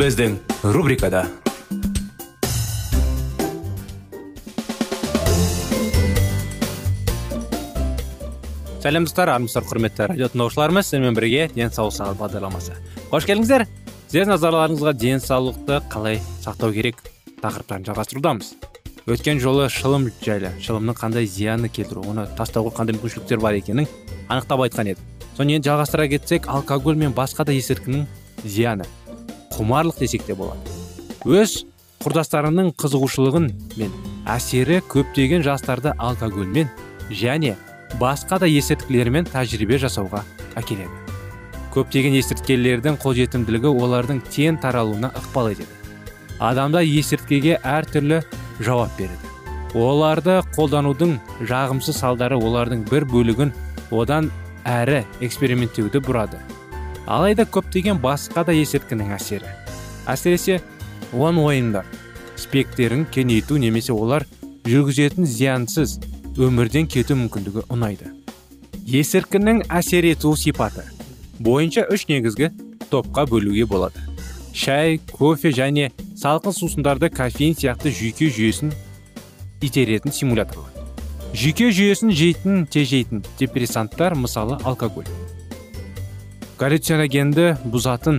Біздің рубрикада сәлем достар армысыздар құрметті радио тыңдаушыларымыз сіздермен бірге денсаулық сағат бағдарламасы қош келдіңіздер сіздердің назарларыңызға денсаулықты қалай сақтау керек тақырыптарын жалғастырудамыз өткен жолы шылым жайлы шылымның қандай зияны келтіру оны тастауға қандай мүмкіншіліктер бар екенін анықтап айтқан едік соны енді жалғастыра кетсек алкоголь мен басқа да есірткінің зияны құмарлық десек те болады. Өз құрдастарының қызығушылығын мен әсері көптеген жастарды алкогольмен және басқа да есірткілермен тәжірибе жасауға әкеледі. Көптеген есірткілердің қолжетімділігі олардың тең таралуына ықпал етеді. Адамда есірткіге әртүрлі жауап береді. Оларды қолданудың жағымсыз салдары олардың бір бөлігін одан әрі эксперименттеуді бұрады. Алайда көптеген басқа да есірткінің әсері. Әсіресе он ойындар спектерін кеңейту немесе олар жүргізетін зиянсыз өмірден кету мүмкіндігі ұнайды. Есірткінің әсер ету сипаты бойынша үш негізгі топқа бөлуге болады. Шай кофе және салқын сусындарды кофеин сияқты жүйке жүйесін итеретін стимуляторлар жүйке жүйесін жейтін тежейтін депрессанттар мысалы алкоголь. Галлюциногенді бұзатын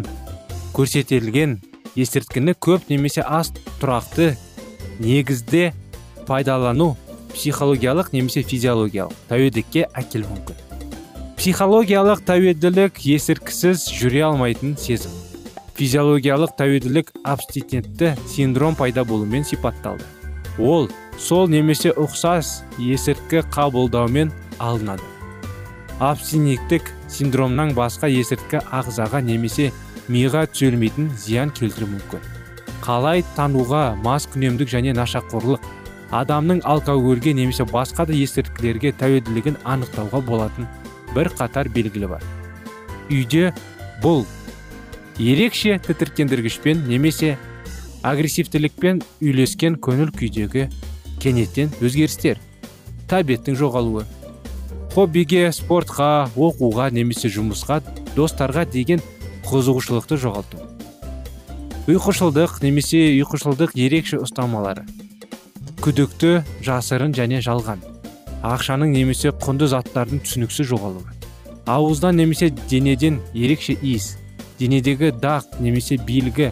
көрсетілген есірткіні көп немесе аз тұрақты негізде пайдалану психологиялық немесе физиологиялық тәуелділікке әкелуі мүмкін. Психологиялық тәуелділік есірткісіз жүре алмайтын сезім. Физиологиялық тәуелділік абстинентті синдром пайда болуымен сипатталды. Ол сол немесе ұқсас есірткі қабылдаумен алынады. Абстиненттік синдромнан басқа есірткі ағзаға немесе миға түзелмейтін зиян келтіруі мүмкін. Қалай тануға маскүнемдік және нашақорлық адамның алкогольге немесе басқа да есірткілерге тәуелділігін анықтауға болатын бір қатар белгілі бар. Үйде бұл ерекше тітіркендіргішпен немесе агрессивтілікпен үйлескен көңіл күйдегі кенеттен өзгерістер тәбеттің жоғалуы хоббиге спортқа оқуға немесе жұмысқа достарға деген қызығушылықты жоғалту. Ұйқышылдық немесе ұйқышылдық ерекше ұстамалары. Күдікті жасырын және жалған. Ақшаның немесе құнды заттардың түсініксіз жоғалуы. Ауыздан немесе денеден ерекше иіс денедегі дақ немесе белгі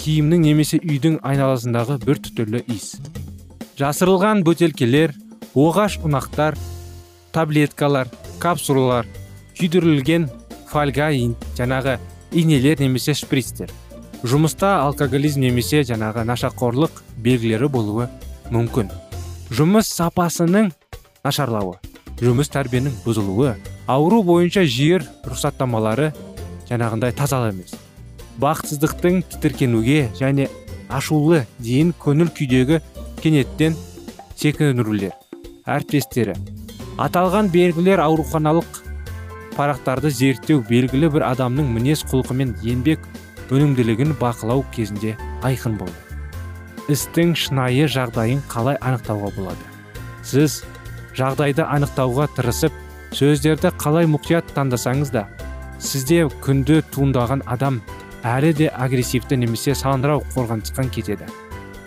киімнің немесе үйдің айналасындағы бір түрлі иіс. Жасырылған бөтелкелер оғаш ұнақтар таблеткалар капсулалар күйдірілген фольга жаңағы инелер немесе шприцтер жұмыста алкоголизм немесе жаңағы нашақорлық белгілері болуы мүмкін. Жұмыс сапасының нашарлауы жұмыс тәрбиенің бұзылуы ауру бойынша жер рұқсаттамалары жаңағындай тазалы емес. Бақытсыздықтың тітіркенуге және ашулы дейін көңіл күйдегі кенеттен секірулер әріптестері аталған белгілер ауруханалық парақтарды зерттеу белгілі бір адамның мінез құлқы мен еңбек өнімділігін бақылау кезінде айқын болды. Істің шынайы жағдайын қалай анықтауға болады? Сіз жағдайды анықтауға тырысып сөздерді қалай мұқият таңдасаңыз да сізде күнді туындаған адам әлі де агрессивті немесе сандырау қорғанысқан кетеді.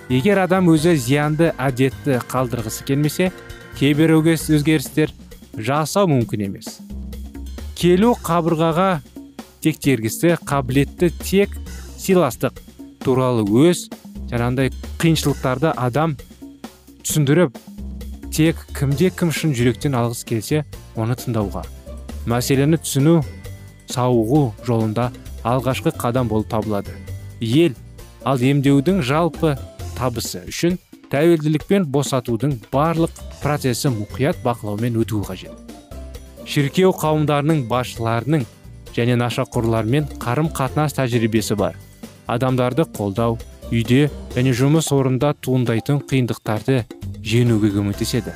Егер адам өзі зиянды әдетті қалдырғысы келмесе кейбір өзгерістер жасау мүмкін емес. Келу қабырғаға тектергісі қабілетті тек сыйластық туралы өз жаңағындай қиыншылықтарды адам түсіндіріп тек кімде кім шын жүректен алғысы келсе оны тыңдауға. Мәселені түсіну сауығу жолында алғашқы қадам болып табылады. Ел ал емдеудің жалпы табысы үшін тәуелділік пен босатудың барлық процесі мұқият бақылаумен өтуі қажет. Шіркеу қауымдарының басшыларының және нашақорлармен қарым қатынас тәжірибесі бар. Адамдарды қолдау үйде және жұмыс орында туындайтын қиындықтарды жеңуге көмектеседі.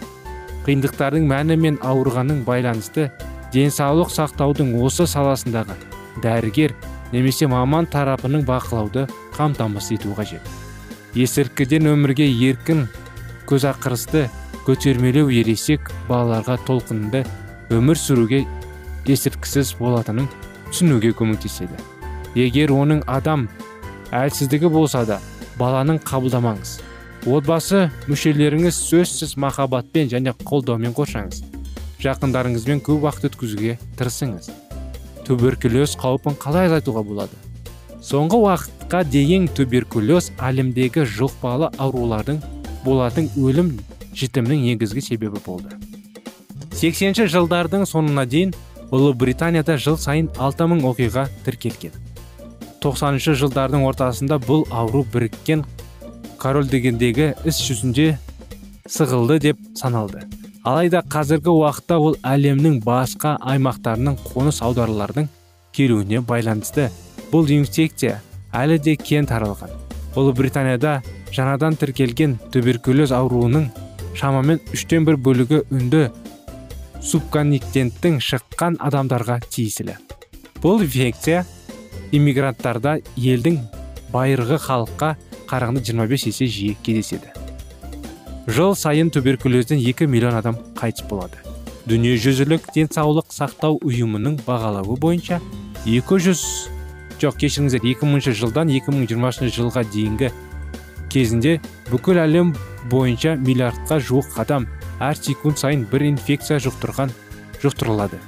Қиындықтардың мәні мен ауырғанның байланысты денсаулық сақтаудың осы саласындағы дәрігер немесе маман тарапының бақылауды қамтамасыз ету қажет. Есірткіден өмірге еркін көзақырысты көтермелеу ересек балаларға толқынды өмір сүруге есірткісіз болатынын түсінуге көмектеседі. Егер оның адам әлсіздігі болса да баланың қабылдамаңыз. Отбасы мүшелеріңіз сөзсіз махаббатпен және қолдаумен қоршаңыз. Жақындарыңызбен көп уақыт өткізуге тырысыңыз. Туберкулез қаупін қалай азайтуға болады? Соңғы уақытқа дейін туберкулез әлемдегі жұқпалы аурулардың болатын өлім жітімнің негізгі себебі болды. 80 жылдардың соңына дейін ұлыбританияда жыл сайын 6000 оқиға тіркелген. 90 жылдардың ортасында бұл ауру біріккен корольдігіндегі іс жүзінде сығылды деп саналды. Алайда қазіргі уақытта ол әлемнің басқа аймақтарының қоныс аударылардың келуіне байланысты бұл инфекция әлі де кең таралған. Ұлыбританияда жаңадан тіркелген туберкулез ауруының шамамен үштен бір бөлігі үнді субконтиненттің шыққан адамдарға тиесілі. Бұл инфекция иммигранттарда елдің байырғы халыққа қарағанда 25 есе жиі кездеседі. Жыл сайын туберкулезден 2 миллион адам қайтыс болады. Дүниежүзілік денсаулық сақтау ұйымының бағалауы бойынша 200 жоқ кешіріңіздер 2000 жылдан 2020 жылға дейінгі кезінде бүкіл әлем бойынша миллиардқа жуық адам әр секунд сайын бір инфекция жұқтырған жұқтырылады.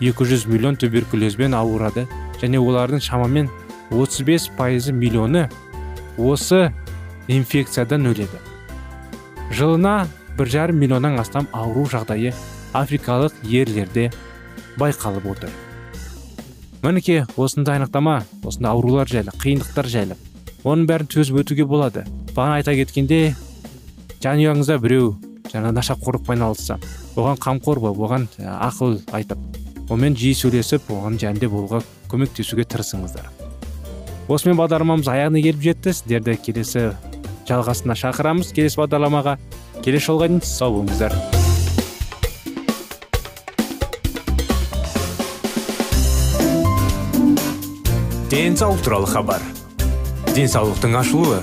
200 миллион туберкулезбен ауырады және олардың шамамен 35 пайызы миллионы осы инфекциядан өледі. Жылына бір жарым миллионнан астам ауру жағдайы африкалық ерлерде байқалып отыр. Мінекей осындай анықтама осындай аурулар жайлы қиындықтар жайлы. Оның бәрін төзіп өтуге болады. Бағана айта кеткенде жанұяңызда біреу жаңа нашақорлықпен айналысса оған қамқор болып оған ақыл айтып онымен жиі сөйлесіп оған жанында болуға көмектесуге тырысыңыздар. Осымен бағдарламамыз аяғына келіп жетті. Сіздерді келесі жалғасына шақырамыз келесі бағдарламаға. Келесі жолға дейін сау болыңыздар. Денсаулық туралы хабар. Денсаулықтың ашылуы.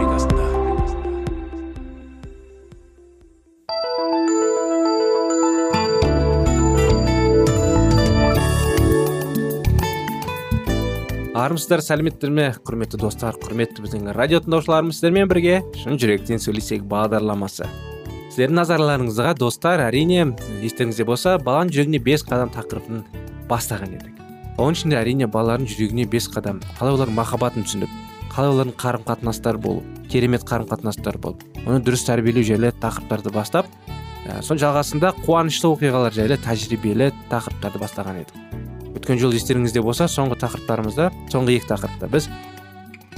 Армысыздар сәлеметсіздер ме? Құрметті достар құрметті біздің радио тыңдаушыларымыз сіздермен бірге шын жүректен сөйлесейік бағдарламасы. Сіздердің назарларыңызға достар әрине естеріңізде болса баланың жүрегіне бес қадам тақырыбын бастаған едік. Оның ішінде әрине балалардың жүрегіне бес қадам қалай олардың махаббатын түсініп қалай олардың қарым қатынастар болу керемет қарым қатынастар болып оны дұрыс тәрбиелеу жайлы тақырыптарды бастап ә, соның жалғасында қуанышты оқиғалар жайлы тәжірибелі тақырыптарды бастаған едік. Өткен жолы естеріңізде болса соңғы тақырыптарымызда соңғы екі тақырыпта біз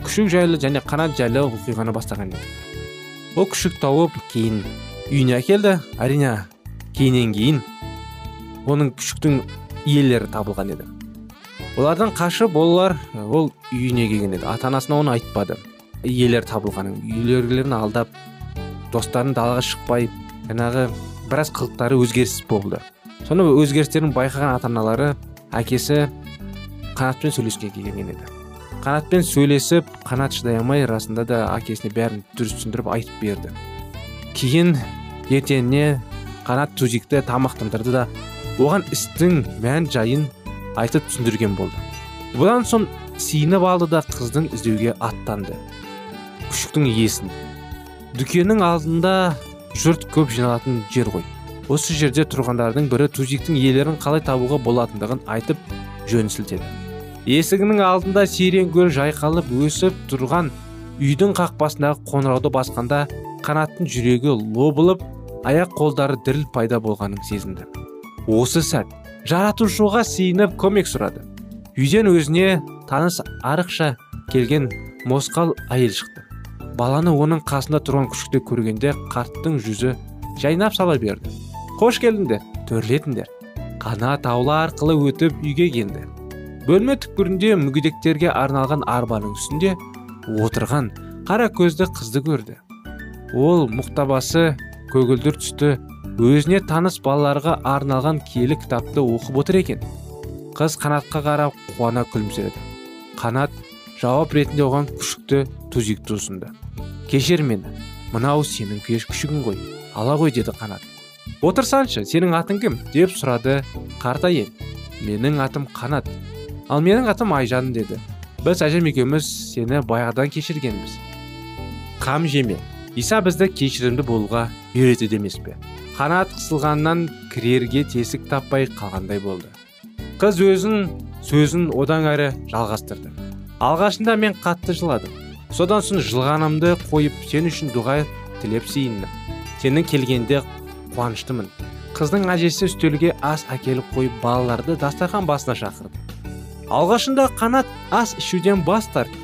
күшік жайлы және қанат жайлы оқиғаны бастаған едік. Ол күшік тауып кейін үйіне әкелді. Әрине кейіннен кейін оның күшіктің иелері табылған еді. Олардан қашып олар ол үйіне келген еді. Ата анасына оны айтпады. Иелері табылғанын үйлерілерін алдап достарын далаға шықпай жаңағы біраз қылықтары өзгеріс болды. Соны өзгерістерін байқаған ата аналары әкесі қанатпен сөйлеске келген еді қанатпен сөйлесіп қанат шыдай алмай расында да әкесіне бәрін дұрыс түсіндіріп айтып берді. Кейін ертеңіне қанат тузикті тамақтандырды да оған істің мән жайын айтып түсіндірген болды. Бұдан соң сиініп алды да қыздың іздеуге аттанды. Күшіктің иесін. Дүкеннің алдында жұрт көп жиналатын жер ғой. Осы жерде тұрғандардың бірі тузиктің иелерін қалай табуға болатындығын айтып жөн сілтеді есігінің алдында серен гүл жайқалып өсіп тұрған үйдің қақпасындағы қоңырауды басқанда қанаттың жүрегі лобылып аяқ қолдары діріл пайда болғанын сезінді. Осы сәт жаратушыға сиынып көмек сұрады. Үйден өзіне таныс арықша келген мосқал әйел шықты. Баланы оның қасында тұрған күшікті көргенде қарттың жүзі жайнап сала берді. Қош келдіңдер төрлетіңдер қанат аула арқылы өтіп үйге келді бөлме түкпірінде мүгедектерге арналған арбаның үстінде отырған қара көзді қызды көрді. Ол мұқтабасы көгілдір түсті өзіне таныс балаларға арналған киелі кітапты оқып отыр екен. Қыз қанатқа қарап қуана күлімсіреді. Қанат жауап ретінде оған күшікті тузикті ұсынды. Кешір мені. Мынау сенің күшігің ғой. Ала ғой деді қанат. Отырсаңшы сенің атың кім? деп сұрады қарт әйел менің атым қанат. Ал менің атым айжан деді. Біз әжем екеуміз сені баяғыдан кешіргенбіз. Қам жеме иса бізді кешірімді болуға үйретеді емес пе? Қанат қысылғаннан кірерге тесік таппай қалғандай болды. Қыз өзін сөзін одан әрі жалғастырды. Алғашында мен қатты жыладым. Содан соң жылғанымды қойып сен үшін дұға тілеп сиындым сенің келгенде қуаныштымын. Қыздың әжесі үстелге ас әкеліп қойып балаларды дастархан басына шақырды. Алғашында қанат ас ішуден бас тартты.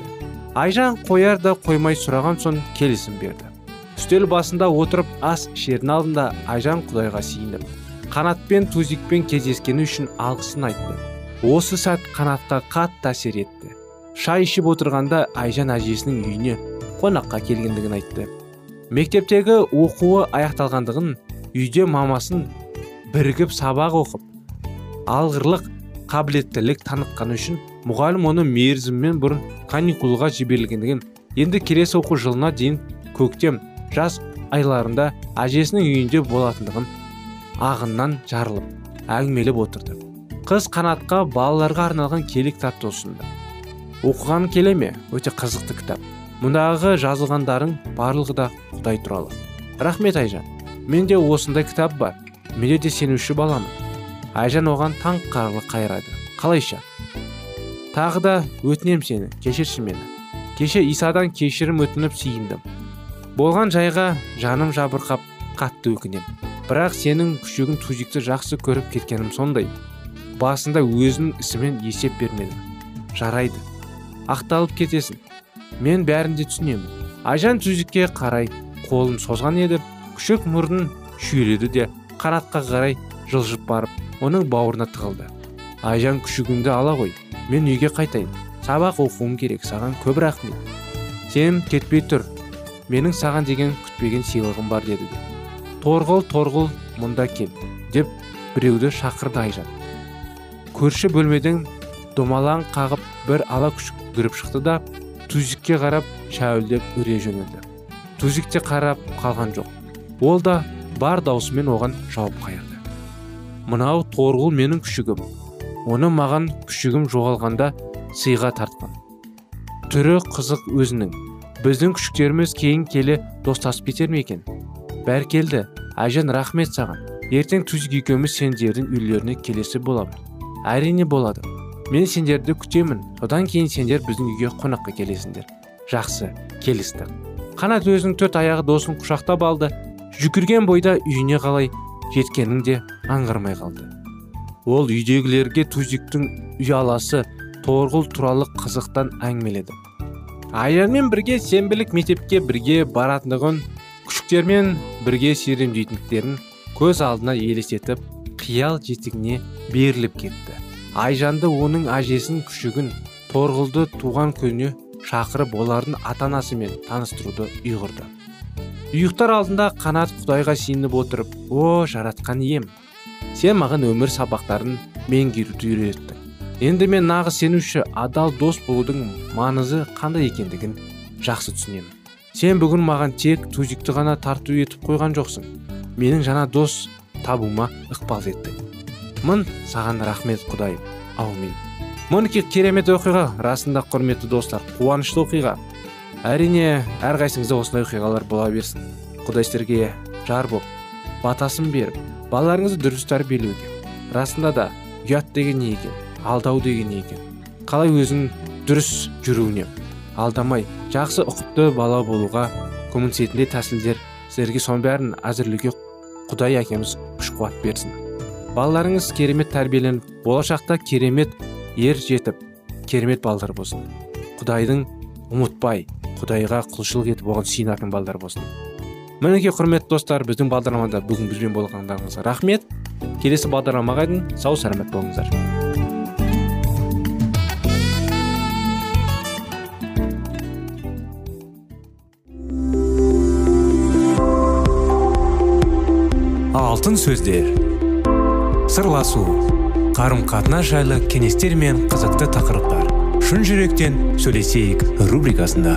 Айжан қояр да қоймай сұраған соң келісім берді. Үстел басында отырып ас ішердің алдында айжан құдайға сиініп қанатпен тузикпен кездескені үшін алғысын айтты. Осы сәт қанатқа қатты әсер етті. Шай ішіп отырғанда айжан әжесінің үйіне қонаққа келгендігін айтты. Мектептегі оқуы аяқталғандығын үйде мамасын бірігіп сабақ оқып алғырлық қабілеттілік танытқаны үшін мұғалім оны мерзіммен бұрын каникулға жіберілгендігін енді келесі оқу жылына дейін көктем жаз айларында әжесінің үйінде болатындығын ағыннан жарылып әңгімелеп отырды. Қыз қанатқа балаларға арналған келі кітапты ұсынды оқыған келе ме? Өте қызықты кітап. Мұндағы жазылғандарың барлығы да құдай туралы. Рахмет айжан. Менде осындай кітап бар. Менде де сенуші баламын. Айжан оған таң қарлы қайрады. Қалайша? Тағы да өтінем сені кешірші мені. Кеше исадан кешірім өтініп сиындым болған жайға жаным жабырқап қатты өкінем. Бірақ сенің күшігің тузикті жақсы көріп кеткенім сондай. Басында өзінің ісімен есеп бермедім жарайды. Ақталып кетесің. Мен бәрін де түсінемін. Айжан тузикке қарай қолын созған еді. Күшік мұрнын шүйреді де қанатқа қарай жылжып барып оның бауырына тығылды. Айжан күшігіңді ала ғой мен үйге қайтайын. Сабақ оқуым керек саған көп рахмет сен кетпей тұр менің саған деген күтпеген сыйлығым бар деді де. Торғыл торғыл мұнда кел деп біреуді шақырды айжан. Көрші бөлмеден домалаң қағып бір ала күшік кіріп шықты да тузикке қарап шәуілдеп үре жөнелді. Те қарап қалған жоқ. Ол да бар даусымен оған жауап қайырды. Мынау торғыл менің күшігім. Оны маған күшігім жоғалғанда сыйға тартқан. Түрі қызық өзінің. Біздің күшіктеріміз кейін келе достасып кетер ме екен? Бәркелді айжан рахмет саған. Ертең тузик екеуміз сендердің үйлеріне келесі боламын. Әрине болады. Мен сендерді күтемін. Содан кейін сендер біздің үйге қонаққа келесіңдер. Жақсы келістік қанат өзінің төрт аяғы досын құшақтап алды. Жүгірген бойда үйіне қалай жеткенін де аңғармай қалды. Ол үйдегілерге тузиктің ұяласы торғыл туралы қызықтан әңгімеледі. Аянмен бірге сенбілік мектепке бірге баратындығын күшіктермен бірге серуендейтіндіктерін көз алдына елестетіп қиял жетігіне беріліп кетті. Айжанды оның әжесін күшігін торғылды туған күніне шақырып олардың ата анасымен таныстыруды ұйғырды. Ұйықтар алдында қанат құдайға сиініп отырып о жаратқан ием сен маған өмір сабақтарын меңгеруді үйреттің. Енді мен нағыз сенуші адал дос болудың маңызы қандай екендігін жақсы түсінемін. Сен бүгін маған тек тузикті ғана тарту етіп қойған жоқсың. Менің жаңа дос табуыма ықпал еттің. Мың саған рахмет құдайым. Аумин. Мінекей керемет оқиға расында құрметті достар қуанышты оқиға. Әрине әрқайсыңызда осындай оқиғалар бола берсін. Құдай сіздерге жар боп батасын беріп балаларыңызды дұрыс тәрбиелеуге. Расында да ұят деген не екен алдау деген не екен? Қалай өзің дұрыс жүруіне? Алдамай жақсы ұқыпты бала болуға көмектесетіндей тәсілдер сіздерге соның бәрін әзірлеуге құдай әкеміз күш қуат берсін. Балаларыңыз керемет тәрбиеленіп болашақта керемет ер жетіп керемет балдар болсын. Құдайдың ұмытпай құдайға құлшылық етіп оған сиынатын балдар болсын. Мінекей құрметті достар біздің бағдарламада бүгін бізбен болғандарыңызға рахмет. Келесі бағдарламаға дейін сау сәлемет болыңыздар. Алтын сөздер. Сырласу. Қарым қатынас жайлы кеңестер мен қызықты тақырыптар. Шын жүректен сөйлесейік рубрикасында.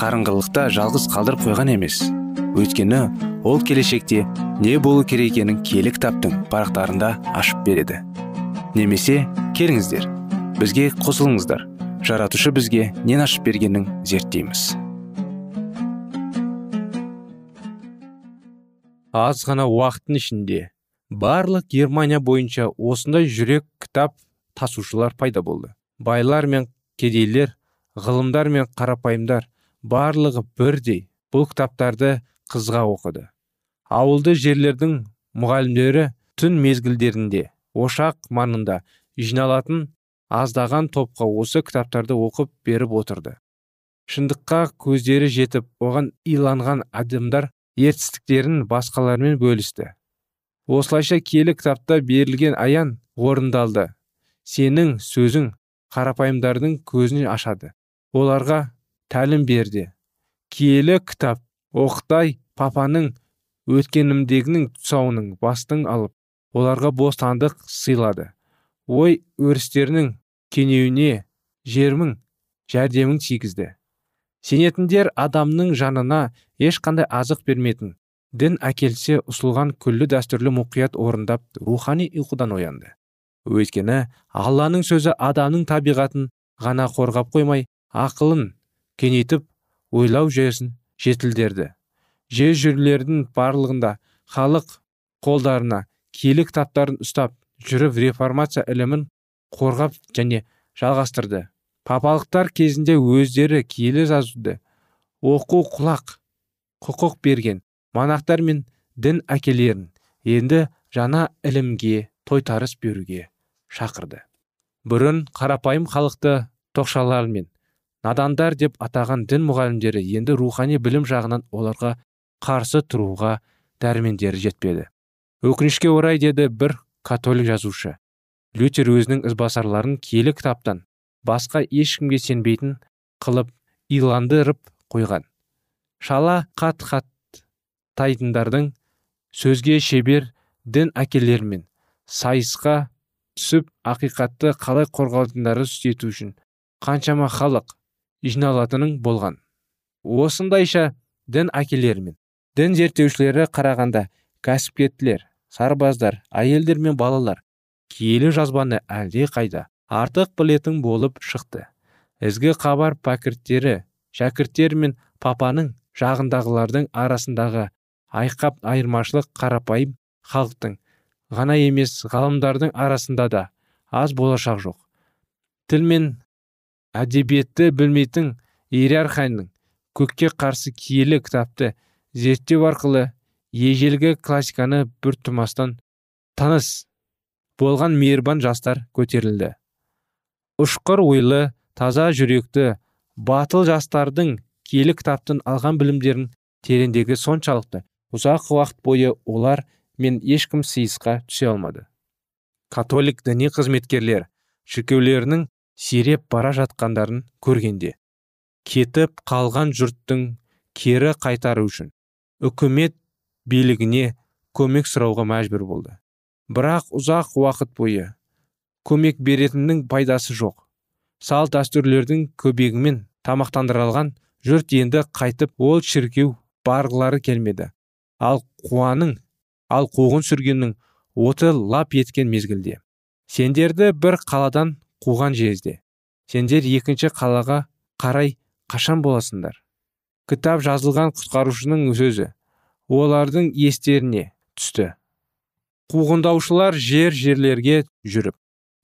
қарыңғылықта жалғыз қалдырып қойған емес. Өйткені ол келешекте не болу керек екенін киелі кітаптың парақтарында ашып береді. Немесе келіңіздер бізге қосылыңыздар. Жаратушы бізге нен ашып бергенін зерттейміз. аз ғана уақыттың ішінде барлық германия бойынша осындай жүрек кітап тасушылар пайда болды. Байлар мен кедейлер ғылымдар мен қарапайымдар барлығы бірдей бұл кітаптарды қызға оқыды. Ауылды жерлердің мұғалімдері түн мезгілдерінде ошақ маңында жиналатын аздаған топқа осы кітаптарды оқып беріп отырды. Шындыққа көздері жетіп оған иланған адамдар ертістіктерін басқалармен бөлісті. Осылайша киелі кітапта берілген аян орындалды. Сенің сөзің қарапайымдардың көзін ашады. Оларға тәлім берді. Киелі кітап оқтай папаның өткенімдегінің тұсауының бастың алып оларға бостандық сыйлады. Ой өрістерінің кенеуіне жермің жәрдемін тигізді. Сенетіндер адамның жанына ешқандай азық бермейтін. Дін әкелсе ұсылған күллі дәстүрлі мұқият орындап рухани ұйқыдан оянды. Өйткені алланың сөзі адамның табиғатын ғана қорғап қоймай ақылын кеңейтіп ойлау жүйесін жетілдерді жер жүрлердің барлығында халық қолдарына киелі кітаптарын ұстап жүріп реформация ілімін қорғап және жалғастырды. Папалықтар кезінде өздері киелі жазуды оқу құлақ құқық берген монахтар мен дін әкелерін енді жаңа ілімге тойтарыс беруге шақырды. Бұрын қарапайым халықты тоқшалар мен надандар деп атаған дін мұғалімдері енді рухани білім жағынан оларға қарсы тұруға дәрмендері жетпеді. Өкінішке орай деді бір католик жазушы. Лютер өзінің ізбасарларын киелі кітаптан басқа ешкімге сенбейтін қылып иландырып қойған. Шала қат қат тайтындардың сөзге шебер дін әкелермен сайысқа түсіп ақиқатты қалай қорғайтындары ету үшін қаншама халық жиналатының болған. Осындайша дін әкелері мен дін зерттеушілері қарағанда кәсіпкерлер сарбаздар әйелдер мен балалар киелі жазбаны әлде қайда артық білетін болып шықты. Ізгі хабар пәкірттері шәкірттер мен папаның жағындағылардың арасындағы айқап айырмашылық қарапайым халықтың ғана емес ғалымдардың арасында да аз болашақ жоқ. Тіл мен әдебиетті білмейтін иерархияның көкке қарсы киелі кітапты зерттеу арқылы ежелгі классиканы бір тұмастан таныс болған мейірбан жастар көтерілді. Ұшқыр ойлы таза жүректі батыл жастардың киелі кітаптың алған білімдерін тереңдегі соншалықты ұзақ уақыт бойы олар мен ешкім сыйысқа түсе алмады. Католик діни қызметкерлер шіркеулерінің сиреп бара жатқандарын көргенде кетіп қалған жұрттың кері қайтару үшін үкімет билігіне көмек сұрауға мәжбүр болды. Бірақ ұзақ уақыт бойы көмек беретіннің пайдасы жоқ. Салт дәстүрлердің көбегімен тамақтандырылған жұрт енді қайтып ол шіркеу барғылары келмеді. Ал қуаның ал қуғын сүргеннің оты лап еткен мезгілде. Сендерді бір қаладан қуған жезде сендер екінші қалаға қарай қашан боласыңдар? Кітап жазылған құтқарушының сөзі олардың естеріне түсті. Қуғындаушылар жер жерлерге жүріп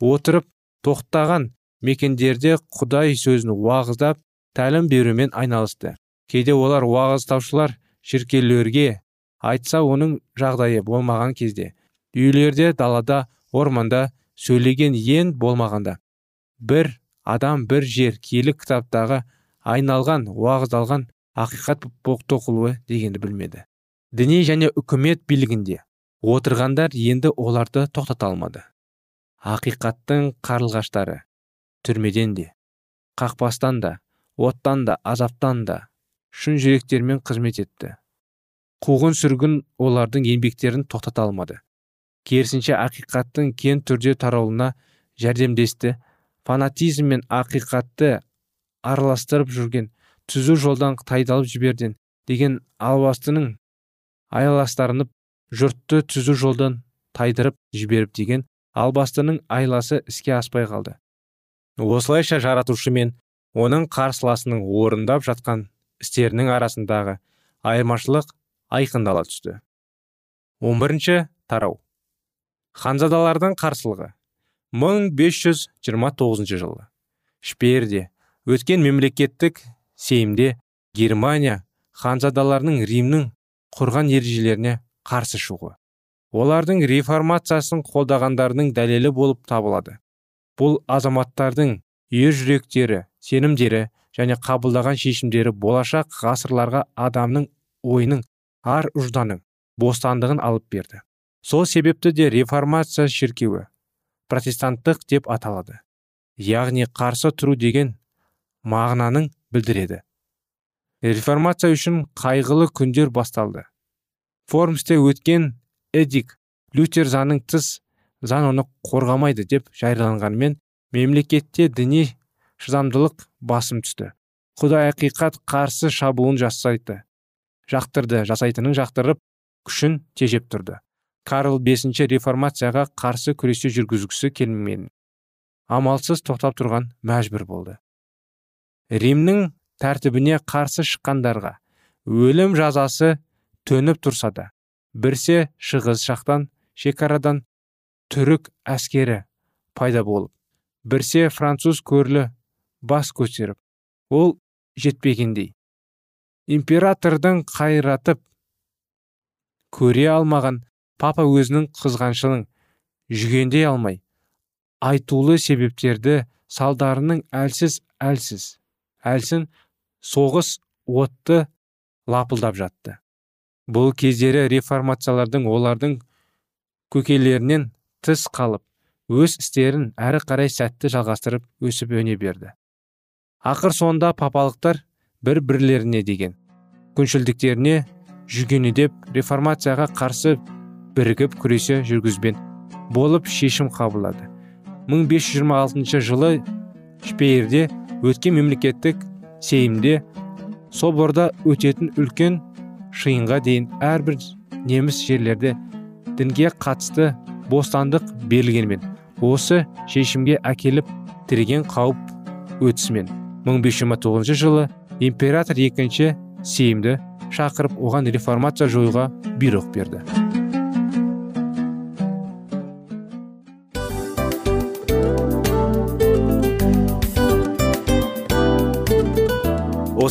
отырып тоқтаған мекендерде құдай сөзін уағыздап тәлім берумен айналысты. Кейде олар уағыздаушылар шіркеулерге айтса оның жағдайы болмаған кезде үйлерде далада орманда сөйлеген ен болмағанда бір адам бір жер киелі кітаптағы айналған уағыздалған ақиқат тоқылуы дегенді білмеді. Діни және үкімет билігінде отырғандар енді оларды тоқтата алмады. Ақиқаттың қарлығаштары түрмеден де қақпастан да оттан да азаптан да шын жүректермен қызмет етті. Қуғын сүргін олардың еңбектерін тоқтата алмады. Керісінше ақиқаттың кен түрде таралуына жәрдемдесті фанатизм мен ақиқатты араластырып жүрген түзу жолдан тайдалып жіберден деген албастының айластарынып жұртты түзу жолдан тайдырып жіберіп деген албастының айласы іске аспай қалды. Осылайша жаратушы мен оның қарсыласының орындап жатқан істерінің арасындағы айырмашылық айқындала түсті. 11 бірінші тарау. Ханзадалардың қарсылығы. 1529 жылы. Шперде өткен мемлекеттік сеймде германия ханзадаларының римнің құрған ережелеріне қарсы шығуы олардың реформациясын қолдағандарының дәлелі болып табылады. Бұл азаматтардың ержүректері сенімдері және қабылдаған шешімдері болашақ ғасырларға адамның ойының ар ұжданың бостандығын алып берді. Сол себепті де реформация шіркеуі протестанттық деп аталады. Яғни қарсы тұру деген мағынаның білдіреді. Реформация үшін қайғылы күндер басталды. Формсте өткен эдик лютер заңның тыс заң оны қорғамайды деп жарияланғанымен мемлекетте діни шыдамдылық басым түсті. Құдай ақиқат қарсы шабуылын жасайды жақтырды жасайтынын жақтырып күшін тежеп тұрды. Карл бесінші реформацияға қарсы күресе жүргізгісі келмеген. Амалсыз тоқтап тұрған мәжбүр болды. Римнің тәртібіне қарсы шыққандарға өлім жазасы төніп тұрса да бірсе шығыс жақтан шекарадан түрік әскері пайда болып бірсе француз көрлі бас көтеріп ол жетпегендей. Императордың қайратып көре алмаған папа өзінің қызғаншылың жүгендей алмай айтулы себептерді салдарының әлсіз әлсіз әлсін соғыс отты лапылдап жатты. Бұл кездері реформациялардың олардың көкелерінен тыс қалып өз істерін әрі қарай сәтті жалғастырып өсіп өне берді. Ақыр соңында папалықтар бір бірлеріне деген күншілдіктеріне жүгенедеп реформацияға қарсы бірігіп күресе жүргізбен болып шешім қабылдады. 1526 жылы шпейерде өткен мемлекеттік сейімде соборда өтетін үлкен шиынға дейін әрбір неміс жерлерде дінге қатысты бостандық берілгенмен осы шешімге әкеліп тіреген қауіп өтісімен 1529 жылы император екінші сейімді шақырып оған реформация жоюға бұйрық берді.